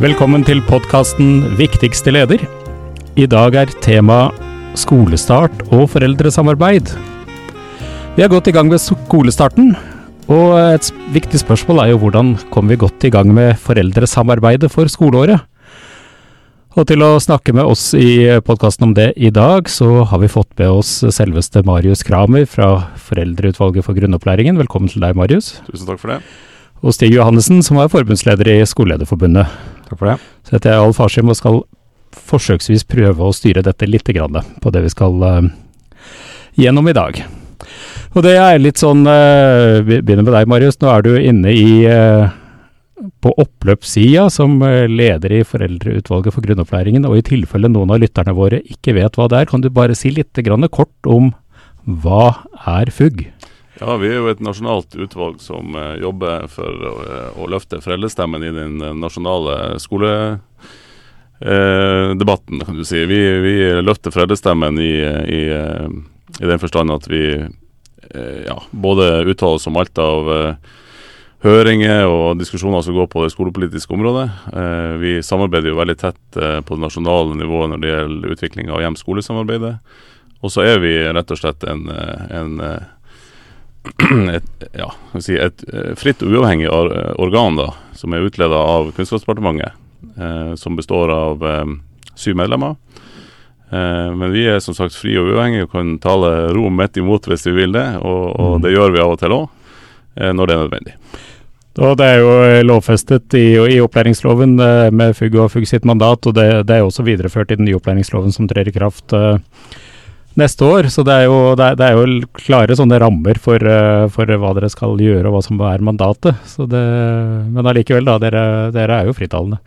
Velkommen til podkasten Viktigste leder. I dag er tema skolestart og foreldresamarbeid. Vi har gått i gang med skolestarten, og et viktig spørsmål er jo hvordan kommer vi godt i gang med foreldresamarbeidet for skoleåret? Og til å snakke med oss i podkasten om det i dag, så har vi fått med oss selveste Marius Kramer fra Foreldreutvalget for grunnopplæringen. Velkommen til deg, Marius. Tusen takk for det. Og Stig Johannessen, som er forbundsleder i Skolelederforbundet. Takk for det. Så heter jeg Al-Fashim og skal forsøksvis prøve å styre dette litt grann på det vi skal uh, gjennom i dag. Og det er litt sånn uh, begynner med deg, Marius. Nå er du inne i uh, på oppløpssida som leder i Foreldreutvalget for grunnopplæringen. Og i tilfelle noen av lytterne våre ikke vet hva det er, kan du bare si litt kort om hva er FUG? Ja, Vi er jo et nasjonalt utvalg som uh, jobber for å, eh, å løfte foreldrestemmen i den eh, nasjonale skoledebatten, kan du si. Vi, vi løfter foreldrestemmen i, i, i den forstand at vi ja, både uttaler oss om alt av høringer og diskusjoner som går på det skolepolitiske området. Vi samarbeider jo veldig tett på det nasjonale nivået når det gjelder utvikling av hjem-skolesamarbeidet. Og så er vi rett og slett en, en et, ja, si et eh, fritt og uavhengig organ da, som er utleda av Kunnskapsdepartementet, eh, som består av eh, syv medlemmer. Eh, men vi er som sagt fri og uavhengige og kan tale ro midt imot hvis vi vil det, og, og Mm. det gjør vi av og til òg, eh, når det er nødvendig. Og det er jo eh, lovfestet i, i opplæringsloven eh, med FUG og FUG sitt mandat, og det, det er også videreført i den nye opplæringsloven som trer i kraft eh, neste år. Så det er jo, det er, det er jo klare sånne rammer for, eh, for hva dere skal gjøre og hva som er mandatet. Så det, men allikevel, da. Dere, dere er jo fritalende.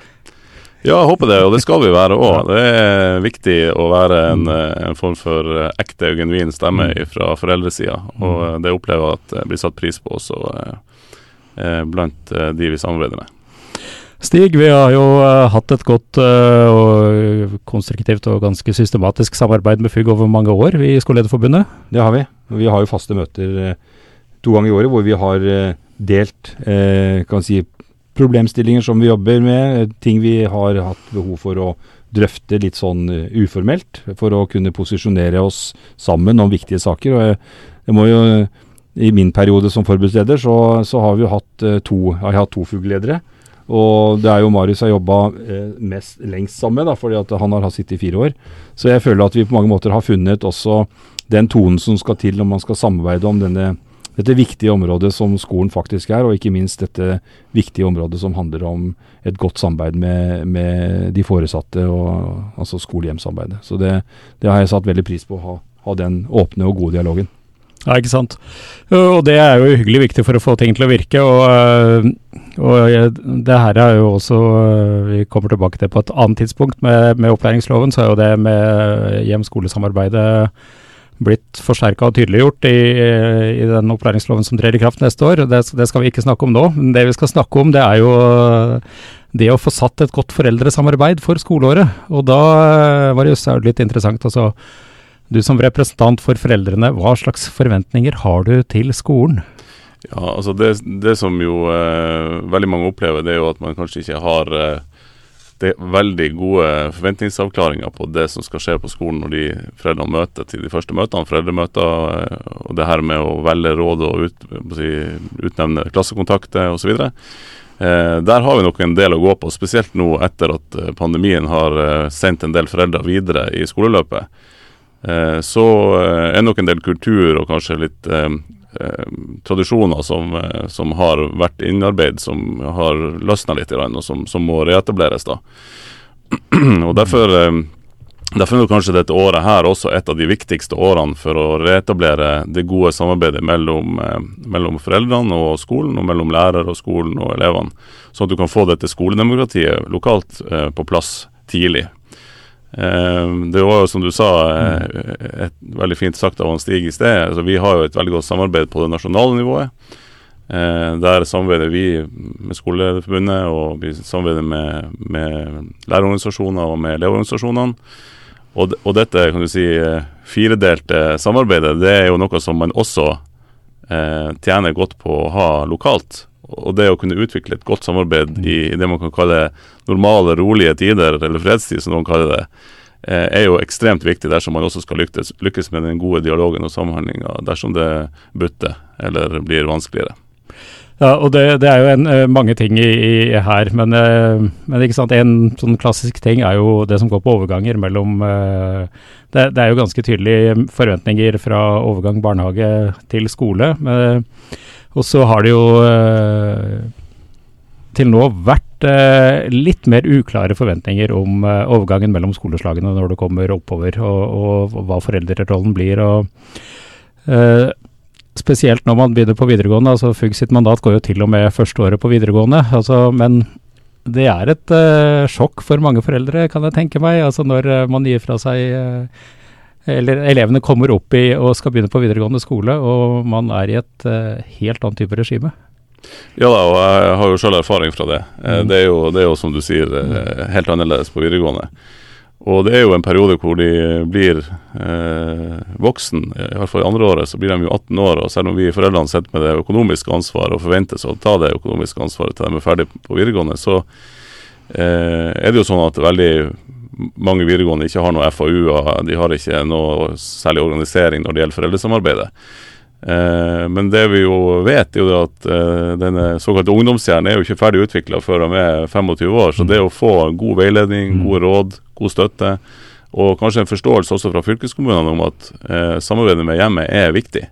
Ja, jeg håper det, og det skal vi være òg. Det er viktig å være en, eh, en form for eh, ekte og genuin stemme Mm. fra foreldresida. Og eh, det opplever jeg at blir satt pris på også eh, blant de vi samarbeider med. Stig, vi har jo uh, hatt et godt uh, og konstruktivt og ganske systematisk samarbeid med FUG over mange år, i Skolelederforbundet. Det har vi. Vi har jo faste møter uh, to ganger i året hvor vi har delt kan si, problemstillinger som vi jobber med, ting vi har hatt behov for å drøfte litt sånn uformelt, for å kunne posisjonere oss sammen om viktige saker. og jeg, jeg må jo I min periode som forbudsleder så, så har vi hatt to, jeg hatt to fugledere. Og det er jo Marius har jobba eh, mest lengst sammen med, da, fordi at han har sittet i fire år. Så jeg føler at vi på mange måter har funnet også den tonen som skal til når man skal samarbeide om denne, dette viktige området som skolen faktisk er, og ikke minst dette viktige området som handler om et godt samarbeid med, med de foresatte, og, altså skole-hjem-samarbeidet. Så det, det har jeg satt veldig pris på, å ha, ha den åpne og gode dialogen. Ja, ikke sant. Og det er jo hyggelig viktig for å få ting til å virke. Og, øh, og det her er jo også øh, Vi kommer tilbake til på et annet tidspunkt. Med, med opplæringsloven så er jo det med hjem-skole-samarbeidet blitt forsterka og tydeliggjort i, i den opplæringsloven som trer i kraft neste år. Det, det skal vi ikke snakke om nå. Men det vi skal snakke om, det er jo øh, det å få satt et godt foreldresamarbeid for skoleåret. Og da var det jo litt interessant. altså du som representant for foreldrene, hva slags forventninger har du til skolen? Ja, altså det, det som jo eh, veldig mange opplever, det er jo at man kanskje ikke har eh, det veldig gode forventningsavklaringer på det som skal skje på skolen når de foreldrene møter til de første møtene, foreldremøter, eh, og det her med å velge råd og ut, si, utnevne klassekontakter osv. Eh, der har vi nok en del å gå på, spesielt nå etter at eh, pandemien har eh, sendt en del foreldre videre i skoleløpet. Så er nok en del kultur og kanskje litt tradisjoner som, eh, som har vært innarbeid, som har løsna litt, og som, som må reetableres. da. og Derfor eh, Derfor er kanskje dette året her også et av de viktigste årene for å reetablere det gode samarbeidet mellom, eh, mellom foreldrene og skolen, og mellom lærer og skolen og elevene. Sånn at du kan få dette skoledemokratiet lokalt eh, på plass tidlig. Eh, det var jo som du sa, eh, et veldig fint sagt av han Stig i sted. Altså, vi har jo et veldig godt samarbeid på det nasjonale nivået. Eh, der samarbeider vi med Skolelederforbundet, og vi samarbeider med, med lærerorganisasjoner og med elevorganisasjonene. Og, og dette kan du si eh, firedelte samarbeidet, det er jo noe som man også eh, tjener godt på å ha lokalt. Og det å kunne utvikle et godt samarbeid i, i det man kan kalle normale, rolige tider, eller fredstid, som noen kaller det, eh, er jo ekstremt viktig dersom man også skal lykkes, lykkes med den gode dialogen og samhandlinga dersom det butter eller blir vanskeligere. Ja, og det, det er jo en, uh, mange ting i, i her, men, uh, men, ikke sant, en sånn klassisk ting er jo det som går på overganger mellom det, det, er jo ganske tydelige forventninger fra overgang barnehage til skole. Og så har det jo til nå vært litt mer uklare forventninger om overgangen mellom skoleslagene når det kommer oppover, og, og hva foreldrerollen blir. og spesielt når man begynner på videregående. altså FUG sitt mandat går jo til og med første året på videregående. altså, Men det er et uh, sjokk for mange foreldre, kan jeg tenke meg. altså Når uh, man gir fra seg uh, Eller elevene kommer opp i og skal begynne på videregående skole, og man er i et helt annet type regime. Ja da, og jeg har jo selv erfaring fra det. Mm. Det, er jo, det, er jo, som du sier, helt annerledes på videregående. Og det er jo en periode hvor de blir eh, voksen, i hvert fall i andre året så blir de jo 18 år. Og selv om vi foreldrene sitter med det økonomiske ansvaret og forventes å ta det økonomiske ansvaret til de er ferdig på videregående, så eh, er det jo sånn at veldig mange videregående ikke har noe FAU, og de har ikke noe særlig organisering når det gjelder foreldresamarbeidet. Eh, men det vi jo vet, er jo at eh, denne såkalte ungdomshjernen er jo ikke ferdig utvikla før de er 25 år. Så det å få god veiledning, mm. gode råd, god støtte, og kanskje en forståelse også fra fylkeskommunene om at eh, samarbeidet med hjemmet er viktig.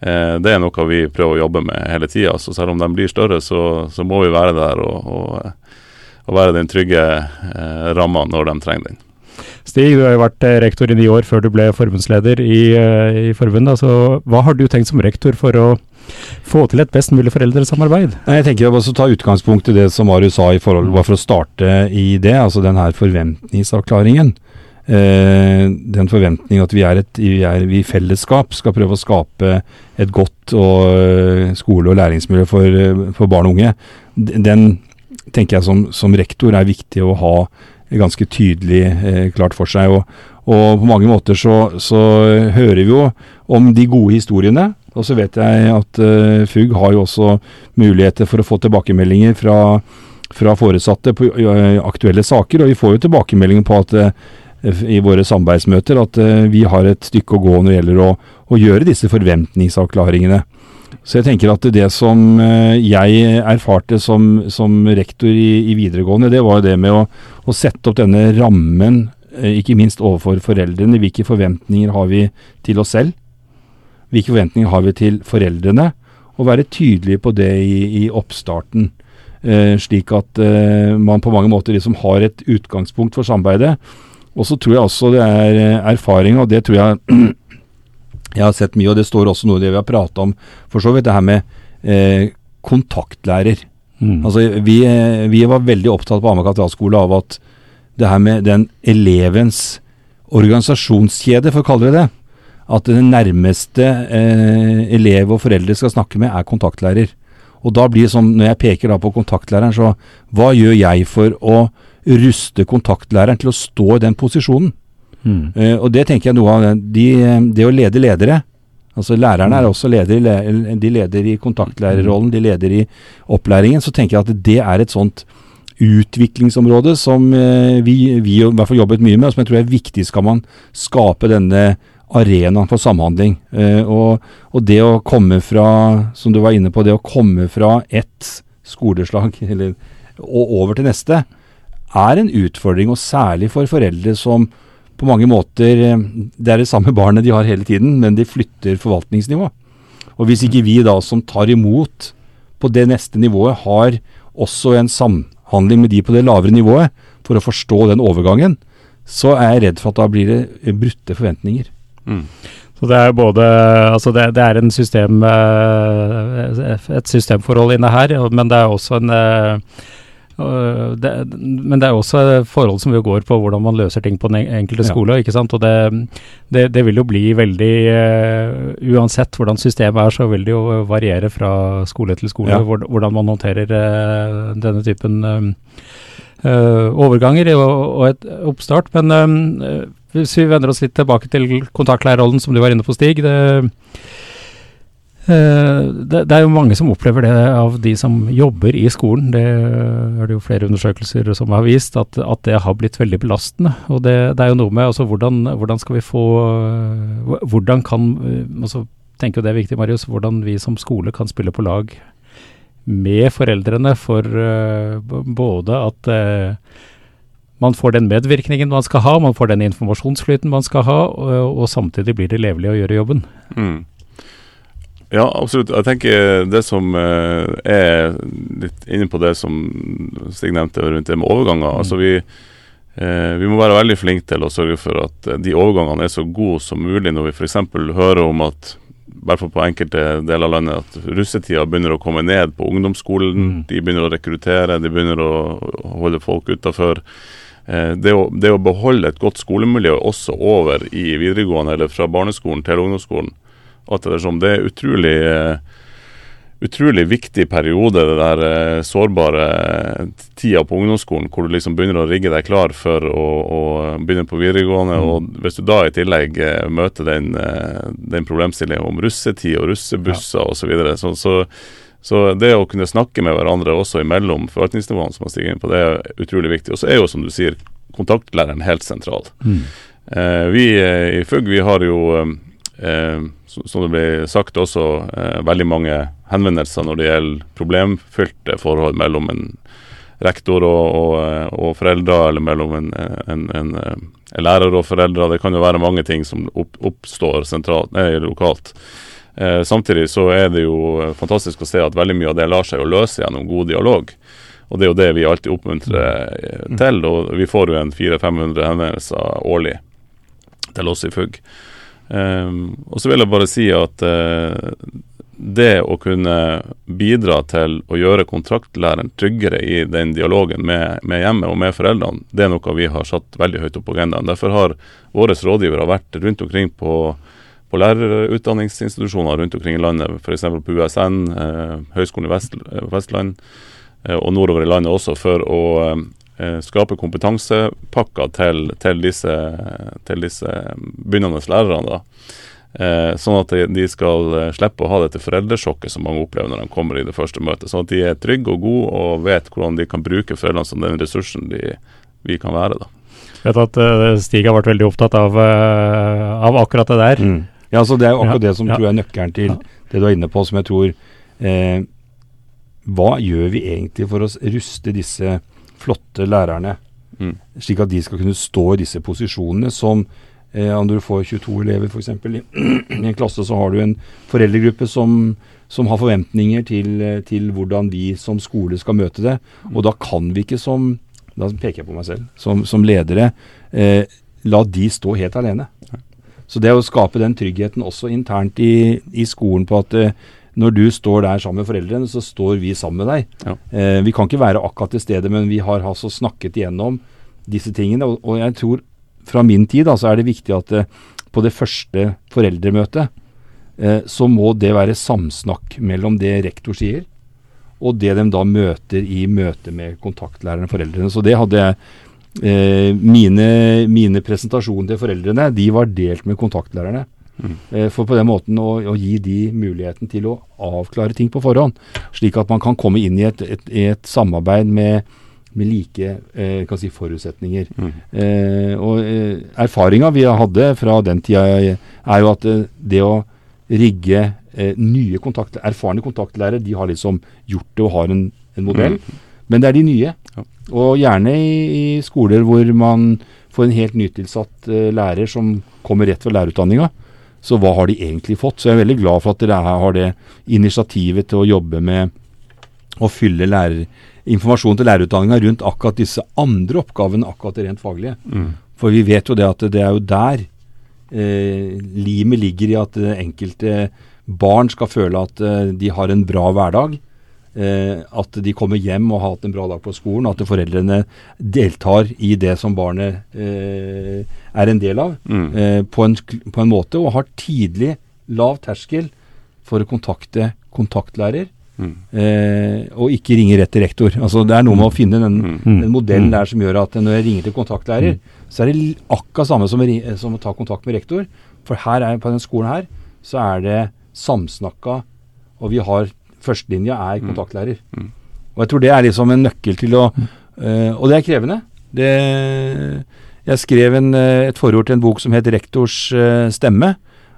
Eh, det er noe vi prøver å jobbe med hele tida. Så selv om de blir større, så, så må vi være der og, og, og være den trygge eh, ramma når de trenger den. Stig, du har jo vært eh, rektor i ni år før du ble forbundsleder i, eh, i forbundet. Altså, hva har du tenkt som rektor for å få til et best mulig foreldresamarbeid? Jeg tenker å ta utgangspunkt i det som Marius sa i forhold, bare for å starte i det, altså den her forventningsavklaringen. Eh, den forventningen at vi er, et, vi er vi i fellesskap skal prøve å skape et godt og, eh, skole- og læringsmiljø for, for, barn og unge. Den tenker jeg som, som rektor er viktig å ha ganske tydelig eh, klart for seg. Og, og, på mange måter så, så hører vi jo om de gode historiene og så vet jeg at eh, FUG har jo også muligheter for å få tilbakemeldinger fra, fra foresatte på uh, aktuelle saker. Og vi får jo tilbakemeldinger på at uh, i våre samarbeidsmøter at vi har et stykke å gå når det gjelder å, å, gjøre disse forventningsavklaringene. Så jeg tenker at det som jeg erfarte som, som rektor i, i, videregående, det var det med å, å sette opp denne rammen, ikke minst overfor foreldrene. Hvilke forventninger har vi til oss selv? Hvilke forventninger har vi til foreldrene? Og være tydelige på det i, i oppstarten. Eh, slik at eh, man på mange måter liksom har et utgangspunkt for samarbeidet. Og så tror jeg også det er eh, erfaring, og det tror jeg jeg har sett mye, og det står også noe i det vi har prata om, for så vidt, det her med eh, kontaktlærer. Mm. Altså, vi, eh, vi, var veldig opptatt på Hamar katedralskole av at det her med den elevens organisasjonskjede, for å kalle det det, at den nærmeste eh, elev og foreldre skal snakke med, er kontaktlærer. Og da blir det sånn, når jeg peker da på kontaktlæreren, så hva gjør jeg for å ruste kontaktlæreren til å stå i den posisjonen? Mm. Eh, og det tenker jeg noe av de, det å lede ledere. Altså Lærerne er mm. også ledere, de leder i kontaktlærerrollen, de leder i opplæringen. Så tenker jeg at det er et sånt utviklingsområde som eh, vi, vi i hvert fall jobbet mye med, og som jeg tror er viktig skal man skape denne arenaen for samhandling. Eh, og, og, det å komme fra, som du var inne på, det å komme fra ett skoleslag eller, og over til neste, er en utfordring, og særlig for foreldre som på mange måter eh, Det er det samme barnet de har hele tiden, men de flytter forvaltningsnivå. Og hvis ikke vi da som tar imot på det neste nivået, har også en samhandling med de på det lavere nivået for å forstå den overgangen, så er jeg redd for at da blir det brutte forventninger. Mm. Så det er både Altså det, det er en system eh, et systemforhold inne her, men det er også en eh, det, men det er også forhold som går på hvordan man løser ting på den enkelte skole. Ja. ikke sant? Og det, det, det, vil jo bli veldig uh, Uansett hvordan systemet er, så vil det jo variere fra skole til skole ja. hvordan man håndterer uh, denne typen uh, overganger og, og, et oppstart. Men hvis vi vender oss litt tilbake til kontaktlærerrollen som du var inne på, Stig. Det, det, det, er jo mange som opplever det av de som jobber i skolen. Det er det jo flere undersøkelser som har vist, at, at det har blitt veldig belastende. Og det, det er jo noe med altså, hvordan, hvordan, skal vi få Hvordan kan altså, tenker det er viktig, Marius, hvordan vi som skole kan spille på lag med foreldrene for uh, både at uh, man får den medvirkningen man skal ha, man får den informasjonsflyten man skal ha, og, og samtidig blir det levelig å gjøre jobben. Mm. Ja, absolutt. Jeg tenker det som eh, er litt inne på det som Stig nevnte rundt det med overganger. Mm. altså vi, eh, vi må være veldig flinke til å sørge for at de overgangene er så gode som mulig når vi f.eks. hører om at i hvert fall på enkelte deler av landet, at russetida begynner å komme ned på ungdomsskolen. Mm. De begynner å rekruttere, de begynner å holde folk utafor. Det å, det, å beholde et godt skolemiljø også over i videregående eller fra barneskolen til ungdomsskolen, alt ettersom. Det er utrolig eh, utrolig viktig periode, det der eh, sårbare tida på ungdomsskolen, hvor du liksom begynner å rigge deg klar for å, å begynne på videregående. Mm. og Hvis du da i tillegg eh, møter den, eh, den problemstillingen om russetid og russebusser ja. osv., så, videre, så, så så det å kunne snakke med hverandre også imellom forvaltningsnivåene, som man stiger inn på, det er utrolig viktig. Og så er jo, som du sier, kontaktlæreren helt sentral. Mm. Eh, vi i FUG vi har jo eh, som det ble sagt, også eh, veldig mange henvendelser når det gjelder problemfylte forhold mellom en rektor og, og, eh, og foreldre, eller mellom en, en, en, en, lærer og foreldre. Det kan jo være mange ting som opp, oppstår sentralt, nei, lokalt. Eh, samtidig så er det jo fantastisk å se at veldig mye av det lar seg jo løse gjennom god dialog. Og det er jo det vi alltid oppmuntrer eh, til. Og vi får jo en 400-500 henvendelser årlig til oss i FUG. Um, og så vil jeg bare si at uh, det å kunne bidra til å gjøre kontraktlæreren tryggere i den dialogen med, med hjemmet og med foreldrene, det er noe vi har satt veldig høyt opp på agendaen. Derfor har våre rådgivere vært rundt omkring på, på lærerutdanningsinstitusjoner rundt omkring i landet, f.eks. på USN, eh, Høgskolen i Vest, Vestland eh, og nordover i landet også, for å eh, skape kompetansepakker til, til, disse, til disse begynnende lærerne. da. Eh, sånn at de skal eh, slippe å ha dette foreldresjokket som mange opplever når de kommer i det første møtet. Sånn at de er trygge og gode og vet hvordan de kan bruke foreldrene som den ressursen de, vi kan være. da. Jeg vet at uh, Stig har vært veldig opptatt av, uh, av akkurat det der. Mm. Ja, så Det er jo akkurat ja, det som ja. tror jeg er nøkkelen til ja. det du er inne på, som jeg tror eh, Hva gjør vi egentlig for å ruste disse flotte lærerne, mm. slik at de skal kunne stå i disse posisjonene som eh, Om du får 22 elever f.eks. I, i en klasse, så har du en foreldregruppe som, som har forventninger til, eh, til, hvordan vi som skole skal møte det. Mm. Og da kan vi ikke som Da peker jeg på meg selv. Som, som ledere eh, la de stå helt alene. Så det å skape den tryggheten også internt i, i skolen på at eh, når du står der sammen med foreldrene, så står vi sammen med deg. Ja. Eh, vi kan ikke være akkurat til stede, men vi har altså snakket igjennom disse tingene. Og, og jeg tror fra min tid da, så er det viktig at eh, på det første foreldremøtet eh, så må det være samsnakk mellom det rektor sier, og det de da møter i møte med kontaktlærerne og foreldrene. Så det hadde jeg Eh, mine, mine presentasjoner til foreldrene de var delt med kontaktlærerne. Mm. For på den måten å, å, gi de muligheten til å avklare ting på forhånd. Slik at man kan komme inn i et, et, et samarbeid med, med like eh, si, forutsetninger. Mm. Eh, og eh, Erfaringa vi hadde fra den tida, er jo at eh, det å rigge eh, nye kontakt, erfarne kontaktlærere, de har liksom gjort det og har en, en modell. Mm. Men det er de nye. Ja. Og gjerne i, i, skoler hvor man får en helt nytilsatt lærer som kommer rett fra lærerutdanninga. Så hva har de egentlig fått? Så jeg er veldig glad for at dere har det initiativet til å jobbe med å fylle lærer, informasjon til lærerutdanninga rundt akkurat disse andre oppgavene, akkurat det rent faglige. Mm. For vi vet jo det at det er jo der eh, limet ligger i at enkelte barn skal føle at eh, de har en bra hverdag. Eh, at de kommer hjem og har hatt en bra dag på skolen. At foreldrene deltar i det som barnet eh, er en del av, mm. eh, på, en, på, en, måte. Og har tidlig lav terskel for å kontakte kontaktlærer. Mm. Eh, og ikke ringe rett til rektor. Altså Det er noe med å finne den, mm. den modellen mm. der som gjør at når jeg ringer til kontaktlærer, mm. så er det akkurat samme som, som, å ta kontakt med rektor. For her er, på denne skolen her så er det samsnakka og vi har førstelinja er Mm. kontaktlærer. Mm. Og jeg tror det er liksom en nøkkel til å eh, Og det er krevende. Det, jeg skrev en, eh, et forord til en bok som het 'Rektors eh, stemme',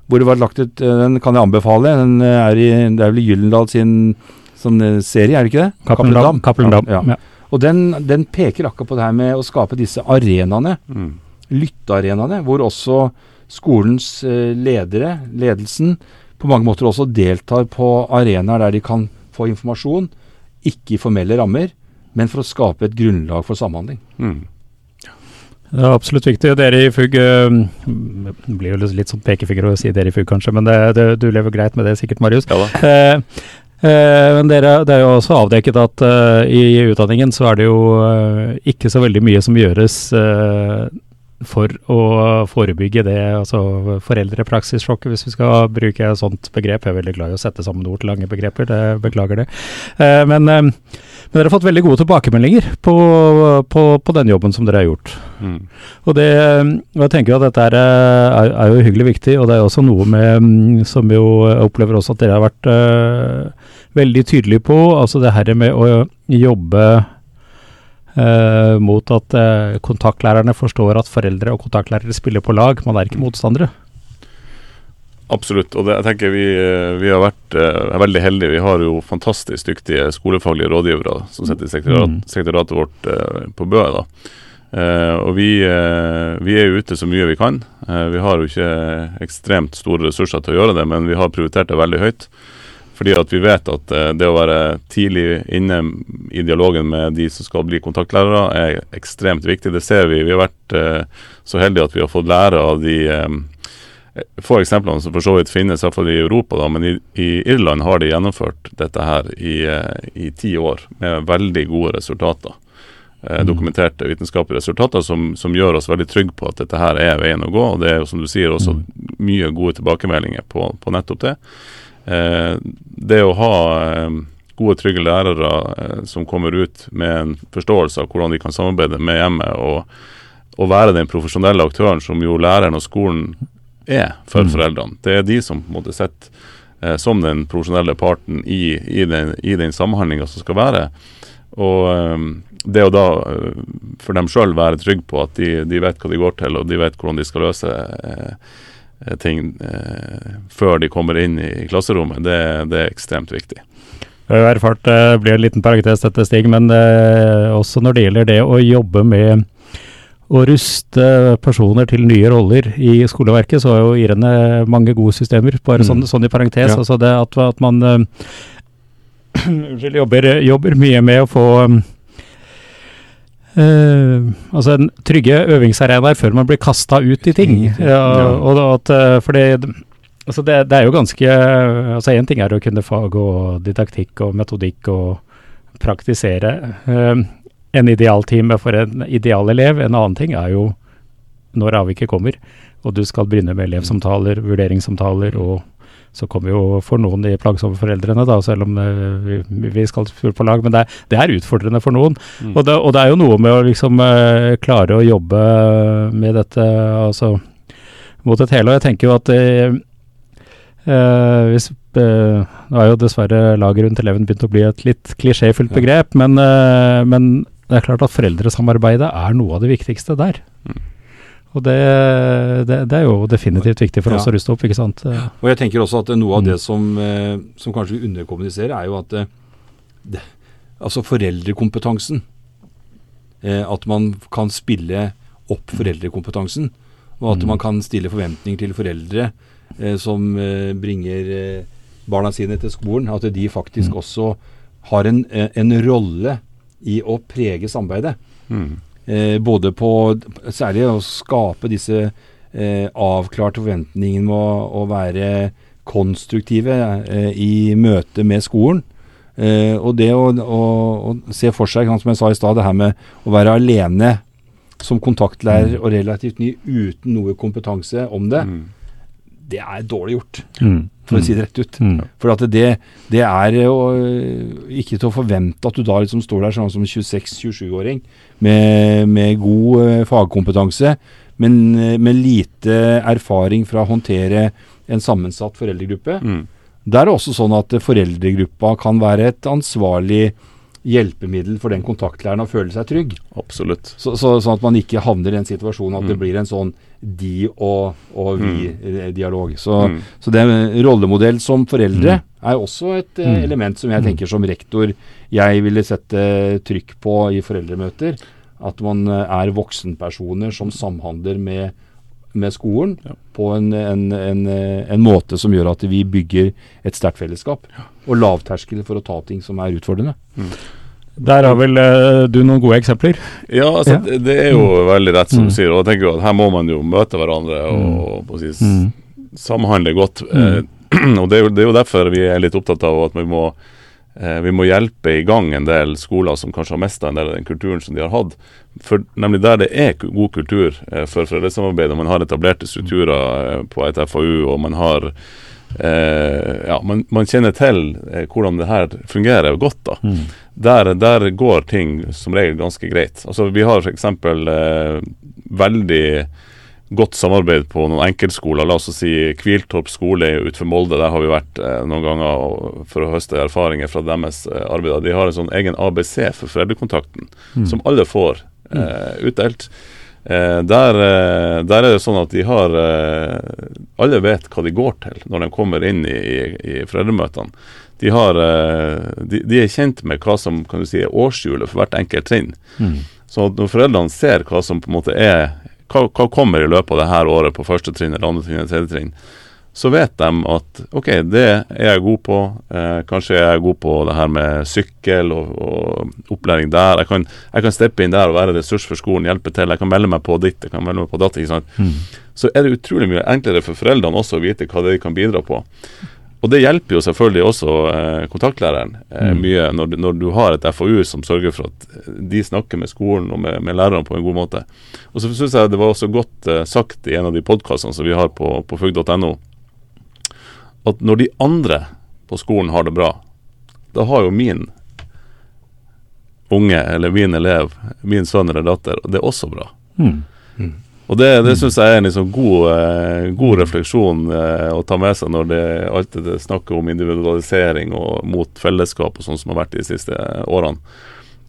hvor det var lagt ut Den kan jeg anbefale. Den er i, det er vel i Gyllendal sin sånn serie, er det ikke det? Cappelen. Cappelen Dam. Ja. Ja. Og den, den peker akkurat på det her med å skape disse arenaene Mm. lyttearenaene, hvor også skolens ledere, ledelsen, på mange måter også deltar på arenaer der de kan få informasjon, ikke i formelle rammer, men for å skape et grunnlag for samhandling. Mm. Det er absolutt viktig. Dere i FUG eh, Det blir jo litt sånn pekefinger å si dere i FUG, kanskje, men det, det, du lever greit med det sikkert, Marius. Ja da. Eh, eh, men dere, det er jo også avdekket at eh, i utdanningen så er det jo eh, ikke så veldig mye som gjøres eh, for å forebygge det, altså foreldrepraksissjokket, hvis vi skal bruke et sånt begrep. Jeg er veldig glad i å sette sammen ord til lange begreper, det, beklager det. Eh, men, eh, men dere har fått veldig gode tilbakemeldinger på, på, på den jobben som dere har gjort. Mm. Og det, og jeg tenker jo at dette er, er, er jo hyggelig viktig, og det er også noe med, mm, som jo jeg opplever også at dere har vært uh, veldig tydelige på, altså det her med å jobbe øh, mot at uh, kontaktlærerne forstår at foreldre og kontaktlærere spiller på lag, man er ikke motstandere. Absolutt. Og det, jeg tenker vi, eh, vi har vært uh, er veldig heldige. Vi har jo fantastisk dyktige skolefaglige rådgivere som sitter i sekretariat, Mm. sekretariatet vårt på Bø. da. Og vi, vi er ute så mye vi kan. Vi har jo ikke ekstremt store ressurser til å gjøre det, men vi har prioritert det veldig høyt. Fordi at vi vet at eh, det å være tidlig inne i dialogen med de som skal bli kontaktlærere, er ekstremt viktig. Det ser vi. Vi har vært eh, så heldige at vi har fått lære av de eh, få eksemplene som for så vidt finnes, i hvert fall i Europa, da, men i, i Irland har de gjennomført dette her i, i ti år med veldig gode resultater. Mm. dokumenterte vitenskapelige resultater som, som gjør oss veldig trygge på at dette her er veien å gå. og Det er jo som du sier også Mm. mye gode tilbakemeldinger på, på nettopp det. Eh, det å ha eh, gode, trygge lærere eh, som kommer ut med en forståelse av hvordan de kan samarbeide med hjemmet, og, og være den profesjonelle aktøren som jo læreren og skolen er for Mm. foreldrene. Det er de som på en måte sitter eh, som den profesjonelle parten i, i den, i den samhandlinga som skal være. Og eh, det å da for dem sjøl være trygg på at de, de vet hva de går til, og de vet hvordan de skal løse eh, ting eh, før de kommer inn i klasserommet, det, det er ekstremt viktig. Jeg har erfart, det blir en liten parentes dette, Stig, men eh, også når det gjelder det å jobbe med å ruste personer til nye roller i skoleverket, så har jo irene mange gode systemer. Bare Mm. sånn, sånn i parentes. Ja. Altså det at, at man eh, unnskyld, jobber, jobber mye med å få eh, altså en trygge øvingsarenaer før man blir kasta ut i ting. Ja, og at, eh, for det, altså det, det er jo ganske altså Én ting er å kunne fag og didaktikk og metodikk og praktisere uh, en idealtime for en idealelev. En annen ting er jo når avviket kommer, og du skal begynne med elevsamtaler, vurderingssamtaler, og så kommer jo for noen de plagsomme foreldrene, da, selv om eh, vi, vi skal spille på lag. Men det er, det er utfordrende for noen. Mm. Og, det, og det er jo noe med å liksom eh, klare å jobbe med dette altså mot et hele. Og jeg tenker jo at eh, eh, hvis eh, Nå er jo dessverre laget rundt eleven begynt å bli et litt klisjéfylt begrep, men, eh, men det er klart at foreldresamarbeidet er noe av det viktigste der. Mm. Og det, det, det er jo definitivt viktig for oss Ja. å ruste opp, ikke sant. Og jeg tenker også at noe av det som, eh, som kanskje vi underkommuniserer, er jo at eh, det, altså foreldrekompetansen eh, At man kan spille opp foreldrekompetansen. Og at Mm. man kan stille forventninger til foreldre som bringer barna sine til skolen. At de faktisk Mm. også har en, en rolle i å prege samarbeidet. Mm. Eh, både på særlig å skape disse eh, avklarte forventningene med å, å være konstruktive eh, i møte med skolen. Eh, og det å, å, å se for seg, som jeg sa i stad, det her med å være alene som kontaktlærer og relativt ny uten noe kompetanse om det, Mm. Det er dårlig gjort, mm. for å si det rett ut. Mm. For at det, det er jo øh, ikke til å forvente at du da liksom står der sånn som 26-27-åring med, med god øh, fagkompetanse, men øh, med lite erfaring fra å håndtere en sammensatt foreldregruppe. Mm. Der er det også sånn at foreldregruppa kan være et ansvarlig hjelpemiddel for den kontaktlæreren å føle seg trygg. Absolutt. Så, så, sånn at man ikke havner i den situasjonen at Mm. det blir en sånn de og, og vi-dialog. Så, Mm. så det rollemodell som foreldre Mm. er også et Mm. element som jeg Mm. tenker som rektor jeg ville sette trykk på i foreldremøter. At man eh, er voksenpersoner som samhandler med, med skolen Ja. på en, en, en, eh, en måte som gjør at vi bygger et sterkt fellesskap. Og lavterskel for å ta ting som er utfordrende. Der har vel uh, du noen gode eksempler? Ja, altså, Ja. Det, det er jo veldig rett som Mm. du sier. Og jeg tenker jo at her må man jo møte hverandre og, på å si, Mm. samhandle godt. Mm. Eh, og det er, jo, det er jo derfor vi er litt opptatt av at vi må, eh, vi må hjelpe i gang en del skoler som kanskje har mista en del av den kulturen som de har hatt. For nemlig der det er god kultur eh, for foreldresamarbeid, og man har etablerte strukturer eh, på et FAU, og man har ja, man, man kjenner til eh, hvordan det her fungerer godt. da Mm. der, der går ting som regel ganske greit. Altså Vi har f.eks. Eh, veldig godt samarbeid på noen enkeltskoler. La oss si Kviltorp skole utenfor Molde. Der har vi vært eh, noen ganger for å høste erfaringer fra deres eh, arbeid. De har en sånn egen ABC for foreldrekontakten, Mm. som alle får eh, utdelt. Eh, der, eh, der er det sånn at de har eh, Alle vet hva de går til når de kommer inn i, i, i foreldremøtene. De, har, eh, de, de er kjent med hva som kan du si, er årshjulet for hvert enkelt trinn. Mm. Så når foreldrene ser hva som på en måte er hva, hva kommer i løpet av det her året på første trinn, eller andre trinn, eller tredje trinn, så vet de at OK, det er jeg god på. Eh, kanskje jeg er god på det her med sykkel og, og opplæring der. Jeg kan, jeg kan steppe inn der og være ressurs for skolen, hjelpe til. Jeg kan melde meg på ditt, jeg kan melde meg på datt. Mm. Så er det utrolig mye enklere for foreldrene også å vite hva det de kan bidra på. Og det hjelper jo selvfølgelig også eh, kontaktlæreren eh, Mm. mye når, du- når du har et FAU som sørger for at de snakker med skolen og med, med lærerne på en god måte. Og så syns jeg det var også godt eh, sagt i en av de podkastene som vi har på, på fugg.no, at når de andre på skolen har det bra, da har jo min unge eller min elev, min sønn eller datter, det er også bra. Mm. Og det, det syns jeg er en liksom god, eh, god refleksjon eh, å ta med seg når det alltid det snakker om individualisering og mot fellesskap og sånn som har vært de siste årene,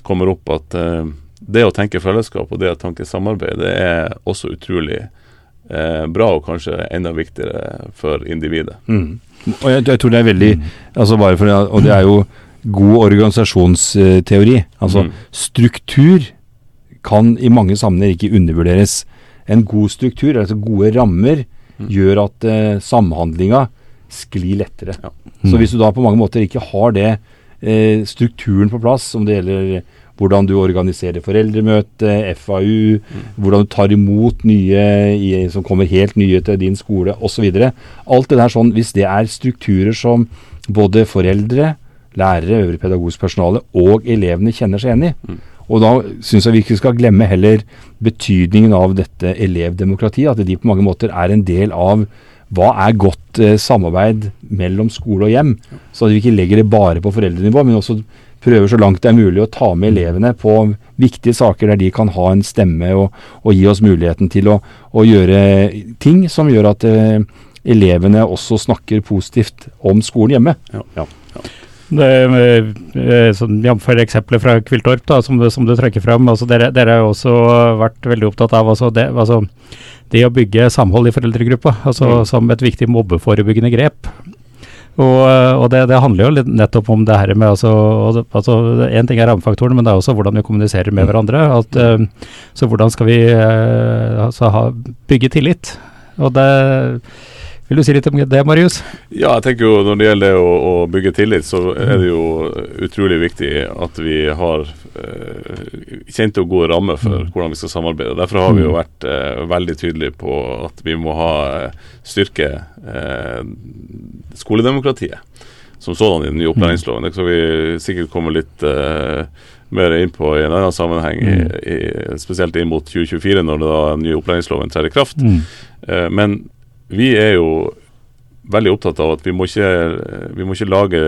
kommer opp at eh, det å tenke fellesskap og det å tenke samarbeid, det er også utrolig eh, bra og kanskje enda viktigere for individet. Mm. Og jeg, jeg tror det er veldig altså bare for, Og det er jo god organisasjonsteori. Altså Mm. struktur kan i mange sammenhenger ikke undervurderes. En god struktur, altså gode rammer, Mm. gjør at eh, samhandlinga sklir lettere. Ja. Så hvis du da på mange måter ikke har det eh, strukturen på plass, om det gjelder hvordan du organiserer foreldremøte, FAU, hvordan du tar imot nye i, som kommer helt nye til din skole osv. Alt det der sånn, hvis det er strukturer som både foreldre, lærere, øvrig pedagogisk personale og elevene kjenner seg igjen i. Mm. Og da syns jeg vi ikke skal glemme heller betydningen av dette elevdemokratiet. At de på mange måter er en del av hva er godt eh, samarbeid mellom skole og hjem. Så at vi ikke legger det bare på foreldrenivå, men også prøver så langt det er mulig å ta med elevene på viktige saker der de kan ha en stemme og, og gi oss muligheten til å, å gjøre ting som gjør at eh, elevene også snakker positivt om skolen hjemme. Det, eh, sånn, Jf. eksempelet fra Kviltorp, da, som, du- som du trekker fram. Altså, dere, dere har jo også vært veldig opptatt av altså, det, altså, det å bygge samhold i foreldregruppa altså, Mm. som et viktig mobbeforebyggende grep. Og, eh, og det, det handler jo litt nettopp om det her med altså, altså En ting er rammefaktorene, men det er også hvordan vi kommuniserer med Mm. hverandre. At, eh, så hvordan skal vi eh, altså, ha, bygge tillit? Og det Vil du si litt om det, Marius? Ja, jeg tenker jo når det gjelder å, å bygge tillit, så er det jo utrolig viktig at vi har eh, kjente og gode rammer for Mm. hvordan vi skal samarbeide. Derfor har vi jo Mm. vært eh, veldig tydelige på at vi må ha eh, styrke eh, skoledemokratiet som sådan i den nye opplæringsloven. Det skal vi sikkert komme litt eh, mer inn på i en annen sammenheng, i, i, spesielt inn mot 2024, når den nye opplæringsloven trer i kraft. Eh, men vi er jo veldig opptatt av at vi må ikke, vi må ikke lage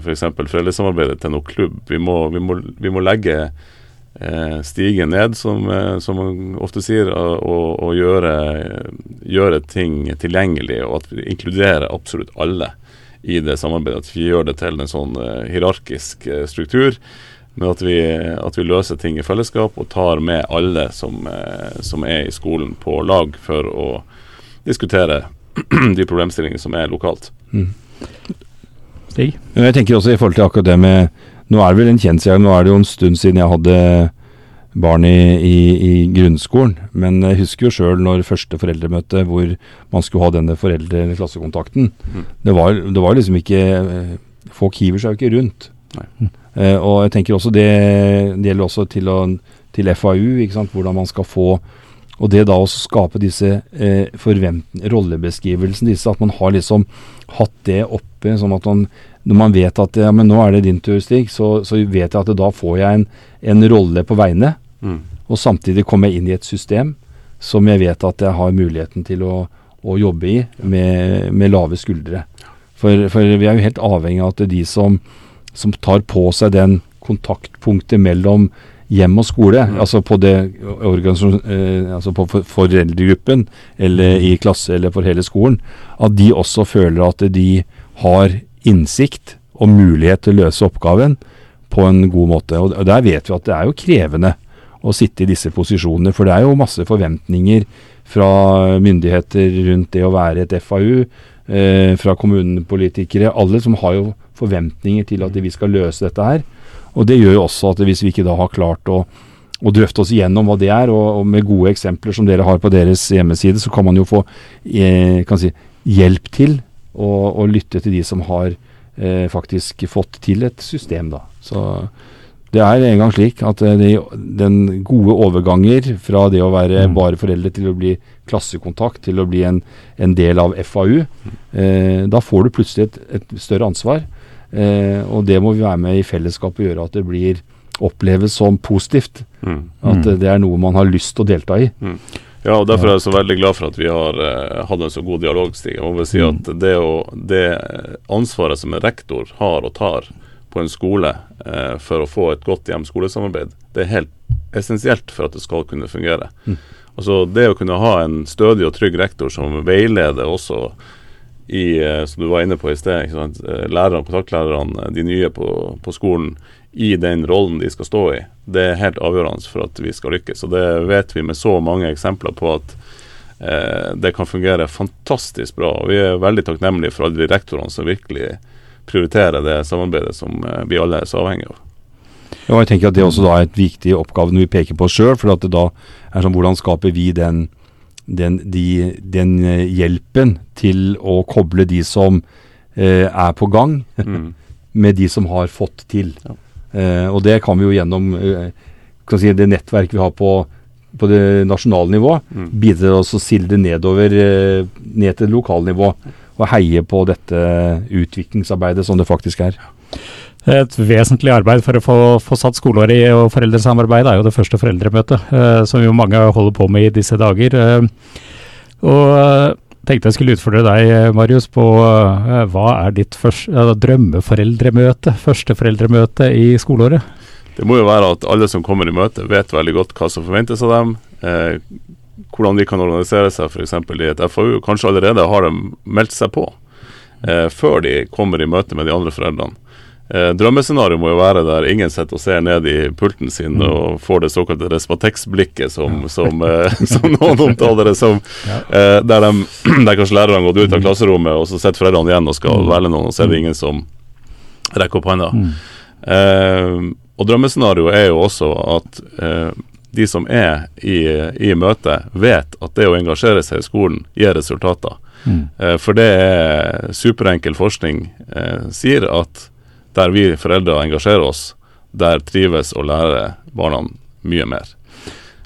f.eks. For foreldresamarbeidet til noe klubb. Vi må, vi må, vi må legge eh, stigen ned, som, eh, som man ofte sier, og, og, gjøre, gjøre ting tilgjengelig, og at vi inkluderer absolutt alle i det samarbeidet. At vi gjør det til en sånn uh, hierarkisk uh, struktur. Men at vi, at vi, løser ting i fellesskap og tar med alle som, som er i skolen på lag for å diskutere de problemstillingene som er lokalt. Mm. Stig? Jeg tenker også i forhold til akkurat det med Nå er det vel en kjensgjerning, nå er det jo en stund siden jeg hadde barn i, i, i grunnskolen. Men jeg husker jo sjøl når første foreldremøte hvor man skulle ha denne foreldre-klassekontakten. Mm. Det, var, det var liksom ikke Folk hiver seg jo ikke rundt. Mm. Eh, og jeg tenker også det, det gjelder også til, å, til FAU, ikke sant? hvordan man skal få og det da å skape disse eh, rollebeskrivelsene, disse, at man har liksom hatt det oppe, sånn at man, når man vet at ja, men nå er det din tur, Stig, så, så vet jeg at da får jeg en, en rolle på vegne. Mm. Og samtidig kommer jeg inn i et system som jeg vet at jeg har muligheten til å, å jobbe i med, med lave skuldre. For, for, vi er jo helt avhengig av at de som, som tar på seg den kontaktpunktet mellom hjem og skole, mm. altså på det eh, altså på foreldregruppen eller i klasse eller for hele skolen, at de også føler at de har innsikt og mulighet til å løse oppgaven på en god måte. Og Der vet vi at det er jo krevende å sitte i disse posisjonene, for det er jo masse forventninger fra myndigheter rundt det å være et FAU, eh, fra kommunepolitikere, alle som har jo forventninger til at vi skal løse dette her. Og Det gjør jo også at hvis vi ikke da har klart å, å drøfte oss igjennom hva det er, og, og, med gode eksempler som dere har på deres hjemmeside, så kan man jo få eh, si, hjelp til å, å, lytte til de som har eh, faktisk fått til et system. da. Så det er en gang slik at eh, de, den gode overganger fra det å være mm. bare foreldre til å bli klassekontakt, til å bli en, en del av FAU, eh, da får du plutselig et, et større ansvar. Eh, og det må vi være med i fellesskap og gjøre at det blir oppleves som positivt. Mm. At det er noe man har lyst til å delta i. Mm. Ja, og Derfor er jeg så veldig glad for at vi har eh, hatt en så god dialog. Stig. Jeg må vel si mm. at det, å, det, ansvaret som en rektor har og tar på en skole eh, for å få et godt hjem-skolesamarbeid, det er helt essensielt for at det skal kunne fungere. Mm. Altså Det å kunne ha en stødig og trygg rektor som veileder også i, eh, som du var inne på i sted, eh, lærerne, kontaktlærerne, de nye på, på, skolen, i den rollen de skal stå i. Det er helt avgjørende for at vi skal lykkes. Og det vet vi med så mange eksempler på at eh, det kan fungere fantastisk bra. Og vi er veldig takknemlige for alle de rektorene som virkelig prioriterer det samarbeidet som eh, vi alle er så avhengige av. Ja, jeg tenker at Det også da er et viktig oppgave når vi peker på oss sjøl. For da er sånn, hvordan skaper vi den den, de, den, eh, hjelpen til å koble de som eh, er på gang, mm. med de som har fått til. Ja. Eh, og det kan vi jo gjennom eh, si, det nettverket vi har på, på det nasjonale nivå, mm. bidra til å silde nedover, eh, ned til lokalnivå. nivå. Og heie på dette utviklingsarbeidet som det faktisk er. Et vesentlig arbeid for å få, få satt skoleåret i og foreldresamarbeid er jo det første foreldremøtet, eh, som jo mange holder på med i disse dager. Eh, og eh, tenkte jeg skulle utfordre deg, Marius, på eh, hva er ditt første, drømmeforeldremøte, første foreldremøte i skoleåret? Det må jo være at alle som kommer i møte, vet veldig godt hva som forventes av dem. Eh, hvordan de kan organisere seg f.eks. i et FAU. Kanskje allerede har de meldt seg på eh, før de kommer i møte med de andre foreldrene. Eh, Drømmescenarioet må jo være der ingen sitter og ser ned i pulten sin mm. og får det såkalte Respatex-blikket som, ja. som, eh, som, noen omtaler det som. Ja. Eh, der, de, der, kanskje lærerne har gått ut av mm. klasserommet, og så sitter foreldrene igjen og skal mm. velge noen, og så er det mm. ingen som rekker opp hånda. Mm. Eh, og drømmescenarioet er jo også at eh, de som er i, i møtet, vet at det å engasjere seg i skolen gir resultater. Mm. Eh, for det er superenkel forskning sier at der vi foreldre engasjerer oss, der trives og lærer barna mye mer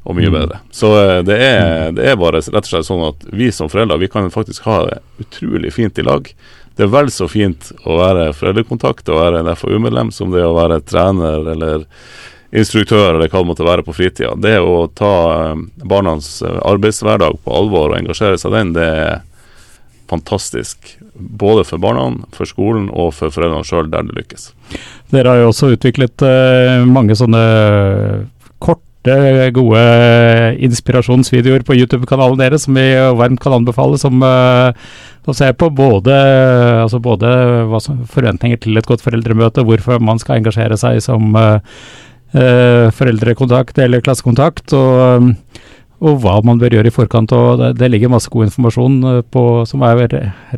og mye mm. bedre. Så eh, det er, det er, bare rett og slett sånn at vi som foreldre vi kan faktisk ha det utrolig fint i lag. Det er vel så fint å være foreldrekontakt og være en FAU-medlem som det å være trener eller instruktør eller hva det måtte være på fritida. Det å ta eh, barnas eh, arbeidshverdag på alvor og engasjere seg i den, det er fantastisk. Både for barna, for skolen og for foreldrene sjøl, der det lykkes. Dere har jo også utviklet uh, mange sånne kort korte, gode inspirasjonsvideoer på YouTube-kanalen deres, som vi varmt kan anbefale, som uh, å se på både, altså både forventninger til et godt foreldremøte, hvorfor man skal engasjere seg som uh, foreldrekontakt eller klassekontakt, og, og, hva man bør gjøre i forkant. og Det, det ligger masse god informasjon på, som er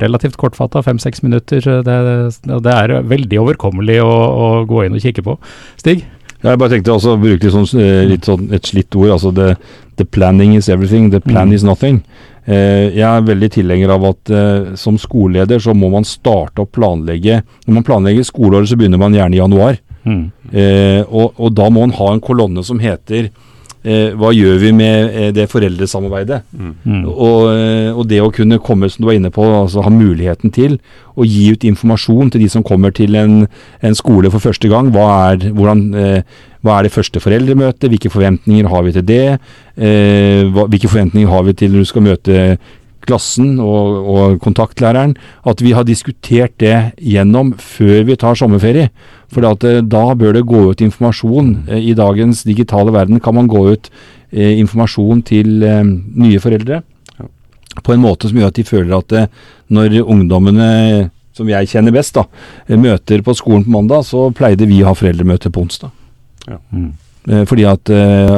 relativt kortfatta, fem-seks minutter. Det, det, er veldig overkommelig å, å gå inn og kikke på. Stig? Jeg bare tenkte også å bruke sånn, eh, litt sånn et slitt ord. altså the, the, planning is everything, the plan mm. is nothing. Eh, jeg er veldig tilhenger av at eh, som skoleleder så må man starte å planlegge Når man planlegger skoleåret, så begynner man gjerne i januar. Mm. Eh, og, og, da må man ha en kolonne som heter eh, hva gjør vi med eh, det foreldresamarbeidet? Mm. mm. Og, eh, og, det å kunne komme, som du var inne på, altså ha muligheten til å gi ut informasjon til de som kommer til en, en skole for første gang. Hva er, hvordan, eh, hva er, det første foreldremøtet? Hvilke forventninger har vi til det? Eh, hva, hvilke forventninger har vi til når du skal møte klassen og, og, kontaktlæreren, at vi har diskutert det gjennom før vi tar sommerferie. For eh, da bør det gå ut informasjon. Eh, I dagens digitale verden kan man gå ut eh, informasjon til eh, nye foreldre på en måte som gjør at de føler at eh, når ungdommene som jeg kjenner best, da, eh, møter på skolen på mandag, så pleide vi å ha foreldremøte på onsdag. Ja. Mm. Fordi at,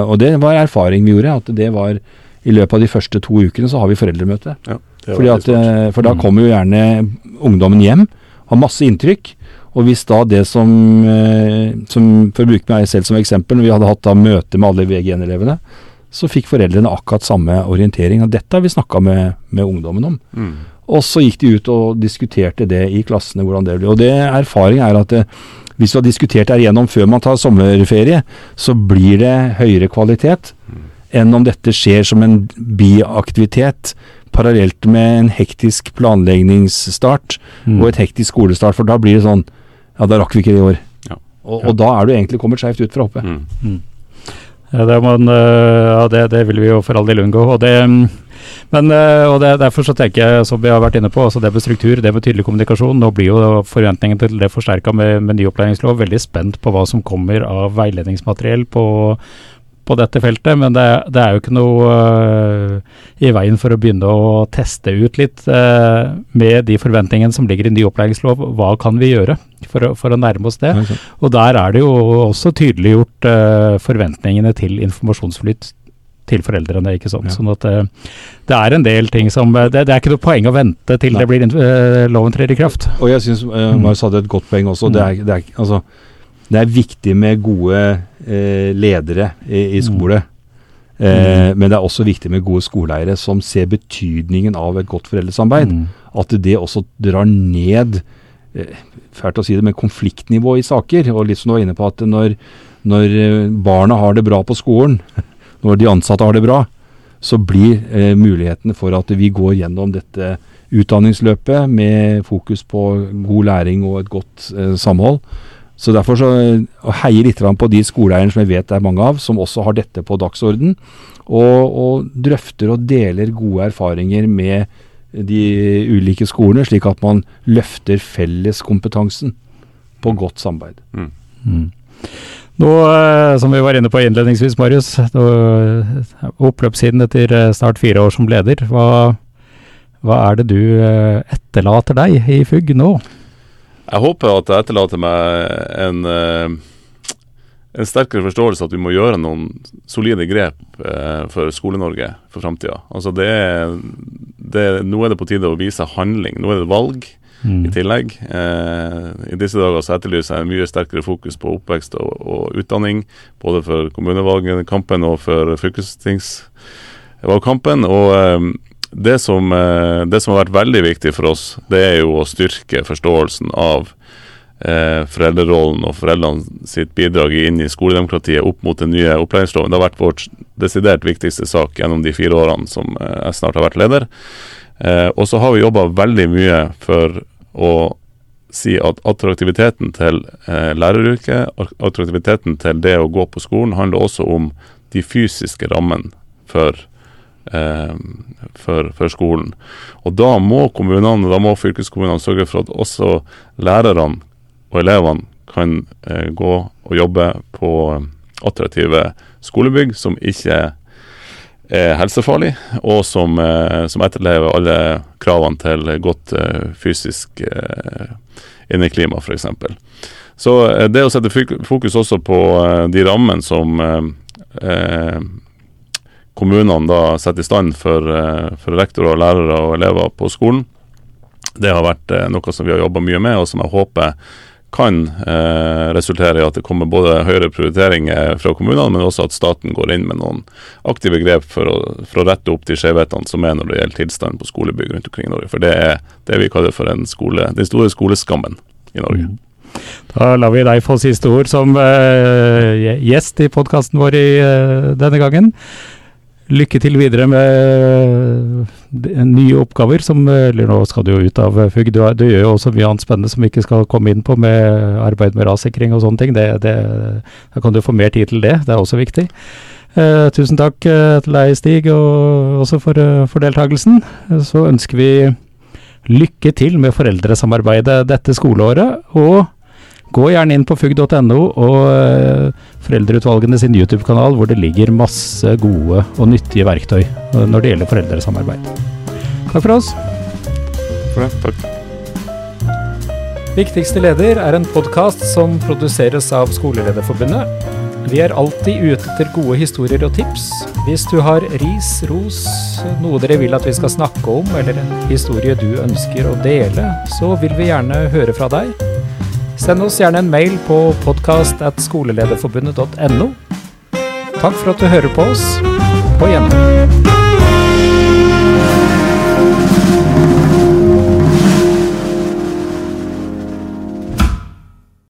Og det var erfaring vi gjorde, at det var i løpet av de første to ukene så har vi foreldremøte. Ja, at, eh, for da mm. kommer jo gjerne ungdommen hjem, har masse inntrykk. Og hvis da det som, eh, som For å bruke meg selv som eksempel, når vi hadde hatt da møte med alle VG1-elevene, så fikk foreldrene akkurat samme orientering. Og dette har vi snakka med, med, ungdommen om. Mm. Og så gikk de ut og diskuterte det i klassene, hvordan det blir. Og det erfaring er at det, eh, hvis du har diskutert det igjennom før man tar sommerferie, så blir det høyere kvalitet. Mm enn om dette skjer som en biaktivitet parallelt med en hektisk planleggingsstart mm. og et hektisk skolestart. For da blir det sånn Ja, da rakk vi ikke det i år. Ja. Og, og, da er du egentlig kommet skeivt ut fra hoppet. Mm. Mm. Ja, det, man, eh, ja det, det, vil vi jo for all del unngå. Og det, men, eh, og det, derfor så tenker jeg, som vi har vært inne på, altså det med struktur, det med tydelig kommunikasjon. Nå blir jo forventningen til det forsterka med, med ny opplæringslov. Veldig spent på hva som kommer av veiledningsmateriell på på dette feltet, men det, det er jo ikke noe uh, i veien for å begynne å teste ut litt uh, med de forventningene som ligger i ny opplæringslov. Hva kan vi gjøre for å, for å nærme oss det? Okay. Og der er det jo også tydeliggjort uh, forventningene til informasjonsflyt til foreldrene. ikke sant? Ja. Sånn at det er en del ting som Det, det er ikke noe poeng å vente til Nei. det blir loven trer i kraft. Og jeg syns uh, Marius hadde et godt poeng også. Mm. Det er, det er, altså, det er viktig med gode eh, ledere i, i skole. Mm. Eh, mm. Men det er også viktig med gode skoleeiere som ser betydningen av et godt foreldresamarbeid. Mm. At det også drar ned eh, fælt å si det, men konfliktnivå i saker. Og litt som du var inne på at når, når eh, barna har det bra på skolen, når de ansatte har det bra, så blir eh, mulighetene for at vi går gjennom dette utdanningsløpet med fokus på god læring og et godt eh, samhold, så Derfor så heier litt på de skoleeierne som jeg vet det er mange av, som også har dette på dagsorden, og, og, drøfter og deler gode erfaringer med de ulike skolene, slik at man løfter felleskompetansen på godt samarbeid. Mm. Mm. Nå, eh, som vi var inne på innledningsvis, Marius, oppløpssiden etter eh, snart fire år som leder. Hva, hva er det du eh, etterlater deg i FUG nå? Jeg håper at jeg etterlater meg en, eh, en sterkere forståelse at vi må gjøre noen solide grep eh, for Skole-Norge for framtida. Altså det, det, nå er det på tide å vise handling. Nå er det valg. Mm. i tillegg. Eh, I disse dager så etterlyser jeg mye sterkere fokus på oppvekst og, og utdanning, både for kommunevalgkampen og for fylkestingsvalgkampen. Og eh, det som, eh, det som, har vært veldig viktig for oss, det er jo å styrke forståelsen av eh, foreldrerollen og foreldrene sitt bidrag inn i skoledemokratiet opp mot den nye opplæringsloven. Det har vært vårt desidert viktigste sak gjennom de fire årene som eh, jeg snart har vært leder. Eh, og så har vi jobba veldig mye for å si at attraktiviteten til eh, læreryrket, attraktiviteten til det å gå på skolen, handler også om de fysiske rammene for for, for, skolen. Og Da må kommunene da må fylkeskommunene sørge for at også lærerne og elevene kan eh, gå og jobbe på, attraktive skolebygg som ikke er helsefarlig, og som, eh, som etterlever alle kravene til godt eh, fysisk eh, inneklima, f.eks. Så eh, det å sette fokus også på eh, de rammene som eh, eh, kommunene da setter i stand for, eh, for rektorer, lærere og elever på skolen, det har vært eh, noe som vi har jobba mye med, og som jeg håper kan eh, resultere i at det kommer både høyere prioriteringer fra kommunene, men også at staten går inn med noen aktive grep for å, for å rette opp de skjevhetene som er når det gjelder tilstanden på skolebygg rundt omkring i Norge. For det er det vi kaller for skole, den store skoleskammen i Norge. Da lar vi deg få siste ord som eh, gjest i podkasten vår i, eh, denne gangen. Lykke til videre med nye oppgaver, som Eller nå skal du jo ut av FUG. Du, du gjør jo også mye annet spennende som vi ikke skal komme inn på, med arbeid med rassikring og sånne ting. Det, det, da kan du få mer tid til det. Det er også viktig. Eh, tusen takk eh, til deg, Stig, og også for, eh, for deltakelsen. Så ønsker vi lykke til med foreldresamarbeidet dette skoleåret. og Gå gjerne inn på fugg.no og eh, Foreldreutvalgene sin YouTube-kanal, hvor det ligger masse gode og nyttige verktøy eh, når det gjelder foreldresamarbeid. Takk for oss. For det. Takk. Viktigste leder er en podkast som produseres av Skolelederforbundet. Vi er alltid ute etter gode historier og tips. Hvis du har ris, ros, noe dere vil at vi skal snakke om, eller en historie du ønsker å dele, så vil vi gjerne høre fra deg. Send oss gjerne en mail på podkast.skolelederforbundet.no. Takk for at du hører på oss. På gjenhør.